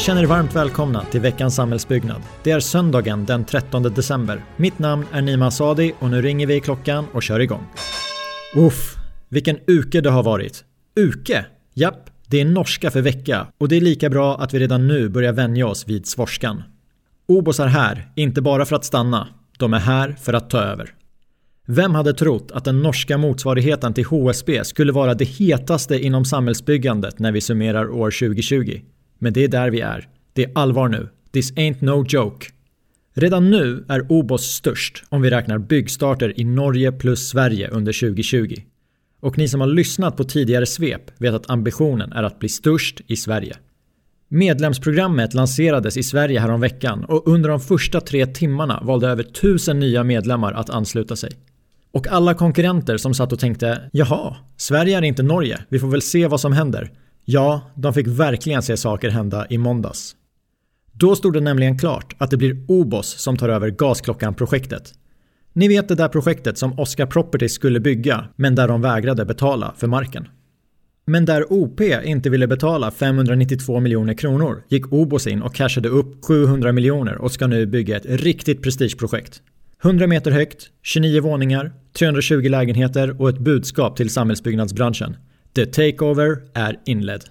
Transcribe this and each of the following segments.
känner er varmt välkomna till veckans samhällsbyggnad. Det är söndagen den 13 december. Mitt namn är Nima Sadi och nu ringer vi i klockan och kör igång. Uff, vilken uke det har varit. Uke? Japp, det är norska för vecka och det är lika bra att vi redan nu börjar vänja oss vid svorskan. Obos är här, inte bara för att stanna. De är här för att ta över. Vem hade trott att den norska motsvarigheten till HSB skulle vara det hetaste inom samhällsbyggandet när vi summerar år 2020? Men det är där vi är. Det är allvar nu. This ain't no joke. Redan nu är OBOS störst om vi räknar byggstarter i Norge plus Sverige under 2020. Och ni som har lyssnat på tidigare svep vet att ambitionen är att bli störst i Sverige. Medlemsprogrammet lanserades i Sverige häromveckan och under de första tre timmarna valde över tusen nya medlemmar att ansluta sig. Och alla konkurrenter som satt och tänkte “Jaha, Sverige är inte Norge, vi får väl se vad som händer” Ja, de fick verkligen se saker hända i måndags. Då stod det nämligen klart att det blir OBOS som tar över Gasklockan-projektet. Ni vet det där projektet som Oscar Properties skulle bygga, men där de vägrade betala för marken. Men där OP inte ville betala 592 miljoner kronor gick OBOS in och cashade upp 700 miljoner och ska nu bygga ett riktigt prestigeprojekt. 100 meter högt, 29 våningar, 320 lägenheter och ett budskap till samhällsbyggnadsbranschen. The Takeover är inledd.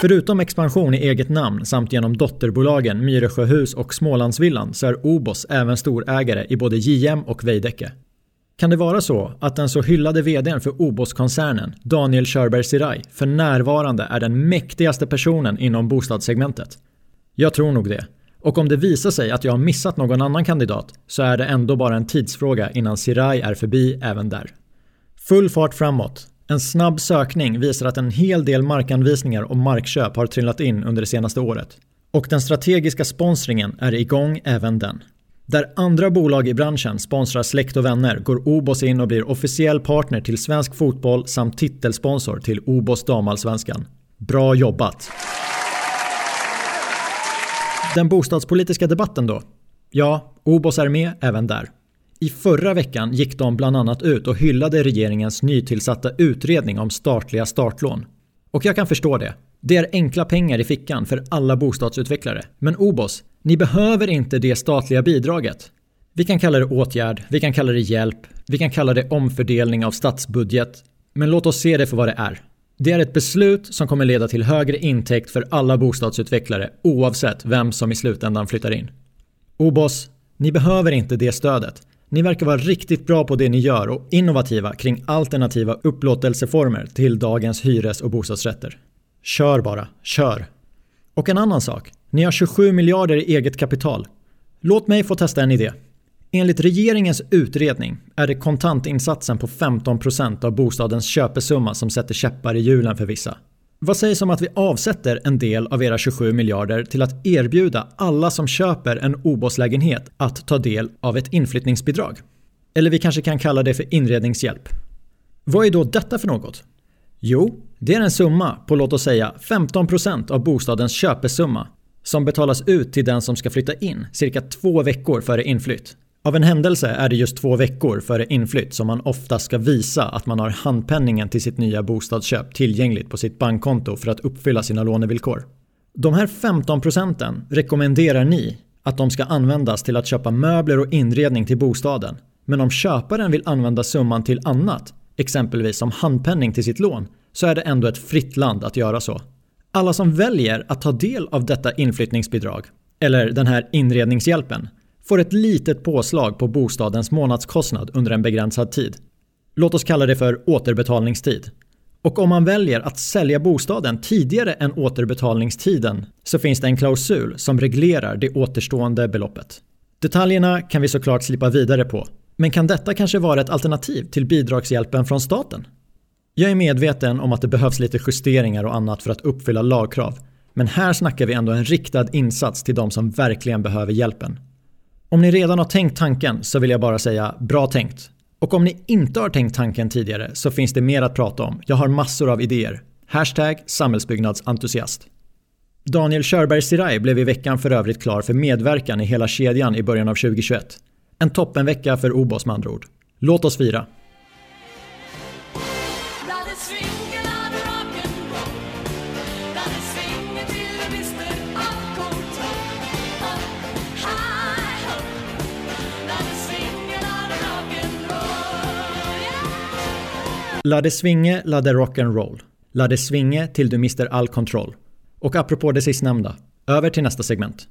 Förutom expansion i eget namn samt genom dotterbolagen Myresjöhus och Smålandsvillan så är Obos även storägare i både JM och Veidekke. Kan det vara så att den så hyllade VDn för Obos-koncernen, Daniel Körberg Siraj, för närvarande är den mäktigaste personen inom bostadssegmentet? Jag tror nog det. Och om det visar sig att jag har missat någon annan kandidat så är det ändå bara en tidsfråga innan Siraj är förbi även där. Full fart framåt. En snabb sökning visar att en hel del markanvisningar och markköp har trillat in under det senaste året. Och den strategiska sponsringen är igång även den. Där andra bolag i branschen sponsrar släkt och vänner går Obos in och blir officiell partner till svensk fotboll samt titelsponsor till Obos damallsvenskan. Bra jobbat! Den bostadspolitiska debatten då? Ja, Obos är med även där. I förra veckan gick de bland annat ut och hyllade regeringens nytillsatta utredning om statliga startlån. Och jag kan förstå det. Det är enkla pengar i fickan för alla bostadsutvecklare. Men Obos, ni behöver inte det statliga bidraget. Vi kan kalla det åtgärd, vi kan kalla det hjälp, vi kan kalla det omfördelning av statsbudget. Men låt oss se det för vad det är. Det är ett beslut som kommer leda till högre intäkt för alla bostadsutvecklare oavsett vem som i slutändan flyttar in. Obos, ni behöver inte det stödet. Ni verkar vara riktigt bra på det ni gör och innovativa kring alternativa upplåtelseformer till dagens hyres och bostadsrätter. Kör bara, kör! Och en annan sak. Ni har 27 miljarder i eget kapital. Låt mig få testa en idé. Enligt regeringens utredning är det kontantinsatsen på 15% av bostadens köpesumma som sätter käppar i hjulen för vissa. Vad sägs om att vi avsätter en del av era 27 miljarder till att erbjuda alla som köper en OBOS-lägenhet att ta del av ett inflyttningsbidrag? Eller vi kanske kan kalla det för inredningshjälp. Vad är då detta för något? Jo, det är en summa på låt oss säga 15% av bostadens köpesumma som betalas ut till den som ska flytta in cirka två veckor före inflytt. Av en händelse är det just två veckor före inflytt som man ofta ska visa att man har handpenningen till sitt nya bostadsköp tillgängligt på sitt bankkonto för att uppfylla sina lånevillkor. De här 15 procenten rekommenderar ni att de ska användas till att köpa möbler och inredning till bostaden. Men om köparen vill använda summan till annat, exempelvis som handpenning till sitt lån, så är det ändå ett fritt land att göra så. Alla som väljer att ta del av detta inflyttningsbidrag, eller den här inredningshjälpen, får ett litet påslag på bostadens månadskostnad under en begränsad tid. Låt oss kalla det för återbetalningstid. Och om man väljer att sälja bostaden tidigare än återbetalningstiden så finns det en klausul som reglerar det återstående beloppet. Detaljerna kan vi såklart slippa vidare på, men kan detta kanske vara ett alternativ till bidragshjälpen från staten? Jag är medveten om att det behövs lite justeringar och annat för att uppfylla lagkrav, men här snackar vi ändå en riktad insats till de som verkligen behöver hjälpen. Om ni redan har tänkt tanken så vill jag bara säga bra tänkt. Och om ni inte har tänkt tanken tidigare så finns det mer att prata om. Jag har massor av idéer. Hashtag samhällsbyggnadsentusiast. Daniel Körberg Siraj blev i veckan för övrigt klar för medverkan i hela kedjan i början av 2021. En toppenvecka för OBOS med andra ord. Låt oss fira! La det svinge, la det rock'n'roll. La det svinge till du mister all kontroll. Och apropå det sistnämnda, över till nästa segment.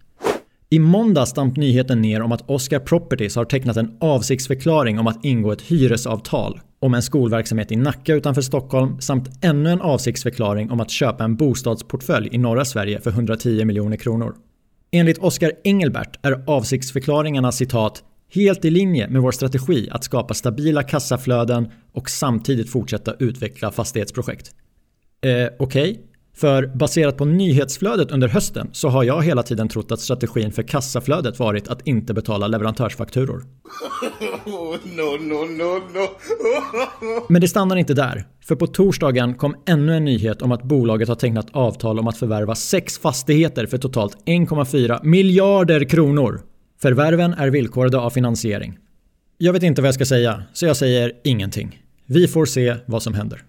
I måndags stamp nyheten ner om att Oscar Properties har tecknat en avsiktsförklaring om att ingå ett hyresavtal om en skolverksamhet i Nacka utanför Stockholm samt ännu en avsiktsförklaring om att köpa en bostadsportfölj i norra Sverige för 110 miljoner kronor. Enligt Oscar Engelbert är avsiktsförklaringarna citat “helt i linje med vår strategi att skapa stabila kassaflöden och samtidigt fortsätta utveckla fastighetsprojekt”. Eh, Okej, okay. För baserat på nyhetsflödet under hösten så har jag hela tiden trott att strategin för kassaflödet varit att inte betala leverantörsfakturor. no, no, no. Men det stannar inte där. För på torsdagen kom ännu en nyhet om att bolaget har tecknat avtal om att förvärva sex fastigheter för totalt 1,4 miljarder kronor. Förvärven är villkorade av finansiering. Jag vet inte vad jag ska säga, så jag säger ingenting. Vi får se vad som händer.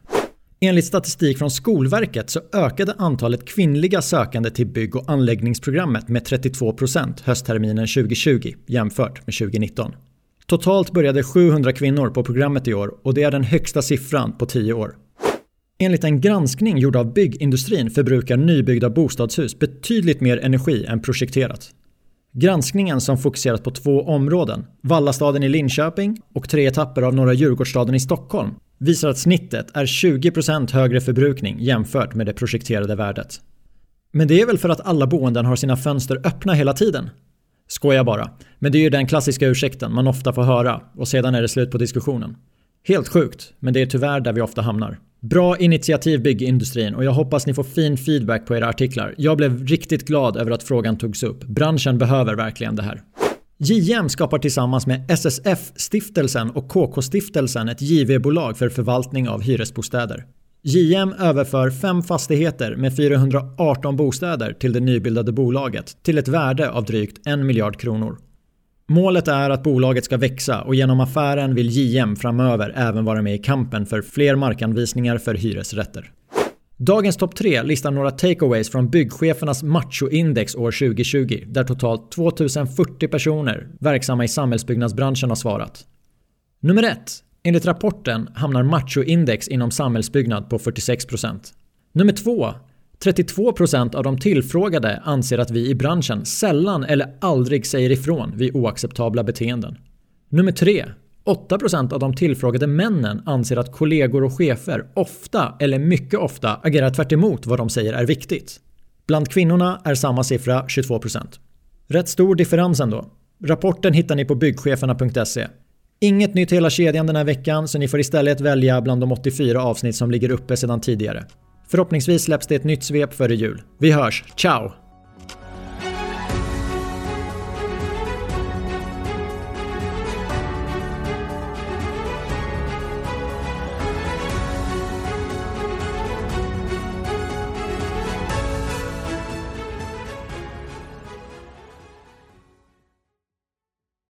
Enligt statistik från Skolverket så ökade antalet kvinnliga sökande till bygg och anläggningsprogrammet med 32% höstterminen 2020 jämfört med 2019. Totalt började 700 kvinnor på programmet i år och det är den högsta siffran på 10 år. Enligt en granskning gjord av byggindustrin förbrukar nybyggda bostadshus betydligt mer energi än projekterat. Granskningen som fokuserat på två områden, Vallastaden i Linköping och tre etapper av Norra Djurgårdsstaden i Stockholm, visar att snittet är 20% högre förbrukning jämfört med det projekterade värdet. Men det är väl för att alla boenden har sina fönster öppna hela tiden? Skoja bara. Men det är ju den klassiska ursäkten man ofta får höra och sedan är det slut på diskussionen. Helt sjukt, men det är tyvärr där vi ofta hamnar. Bra initiativ byggindustrin och jag hoppas ni får fin feedback på era artiklar. Jag blev riktigt glad över att frågan togs upp. Branschen behöver verkligen det här. JM skapar tillsammans med SSF-stiftelsen och KK-stiftelsen ett JV-bolag för förvaltning av hyresbostäder. JM överför fem fastigheter med 418 bostäder till det nybildade bolaget till ett värde av drygt en miljard kronor. Målet är att bolaget ska växa och genom affären vill JM framöver även vara med i kampen för fler markanvisningar för hyresrätter. Dagens topp 3 listar några takeaways från byggchefernas machoindex år 2020 där totalt 2040 personer verksamma i samhällsbyggnadsbranschen har svarat. Nummer 1. Enligt rapporten hamnar machoindex inom samhällsbyggnad på 46%. Nummer 2. 32% av de tillfrågade anser att vi i branschen sällan eller aldrig säger ifrån vid oacceptabla beteenden. Nummer 3. 8% av de tillfrågade männen anser att kollegor och chefer ofta eller mycket ofta agerar tvärt vad de säger är viktigt. Bland kvinnorna är samma siffra 22%. Rätt stor differens ändå. Rapporten hittar ni på byggcheferna.se. Inget nytt hela kedjan den här veckan så ni får istället välja bland de 84 avsnitt som ligger uppe sedan tidigare. Förhoppningsvis släpps det ett nytt svep före jul. Vi hörs, ciao!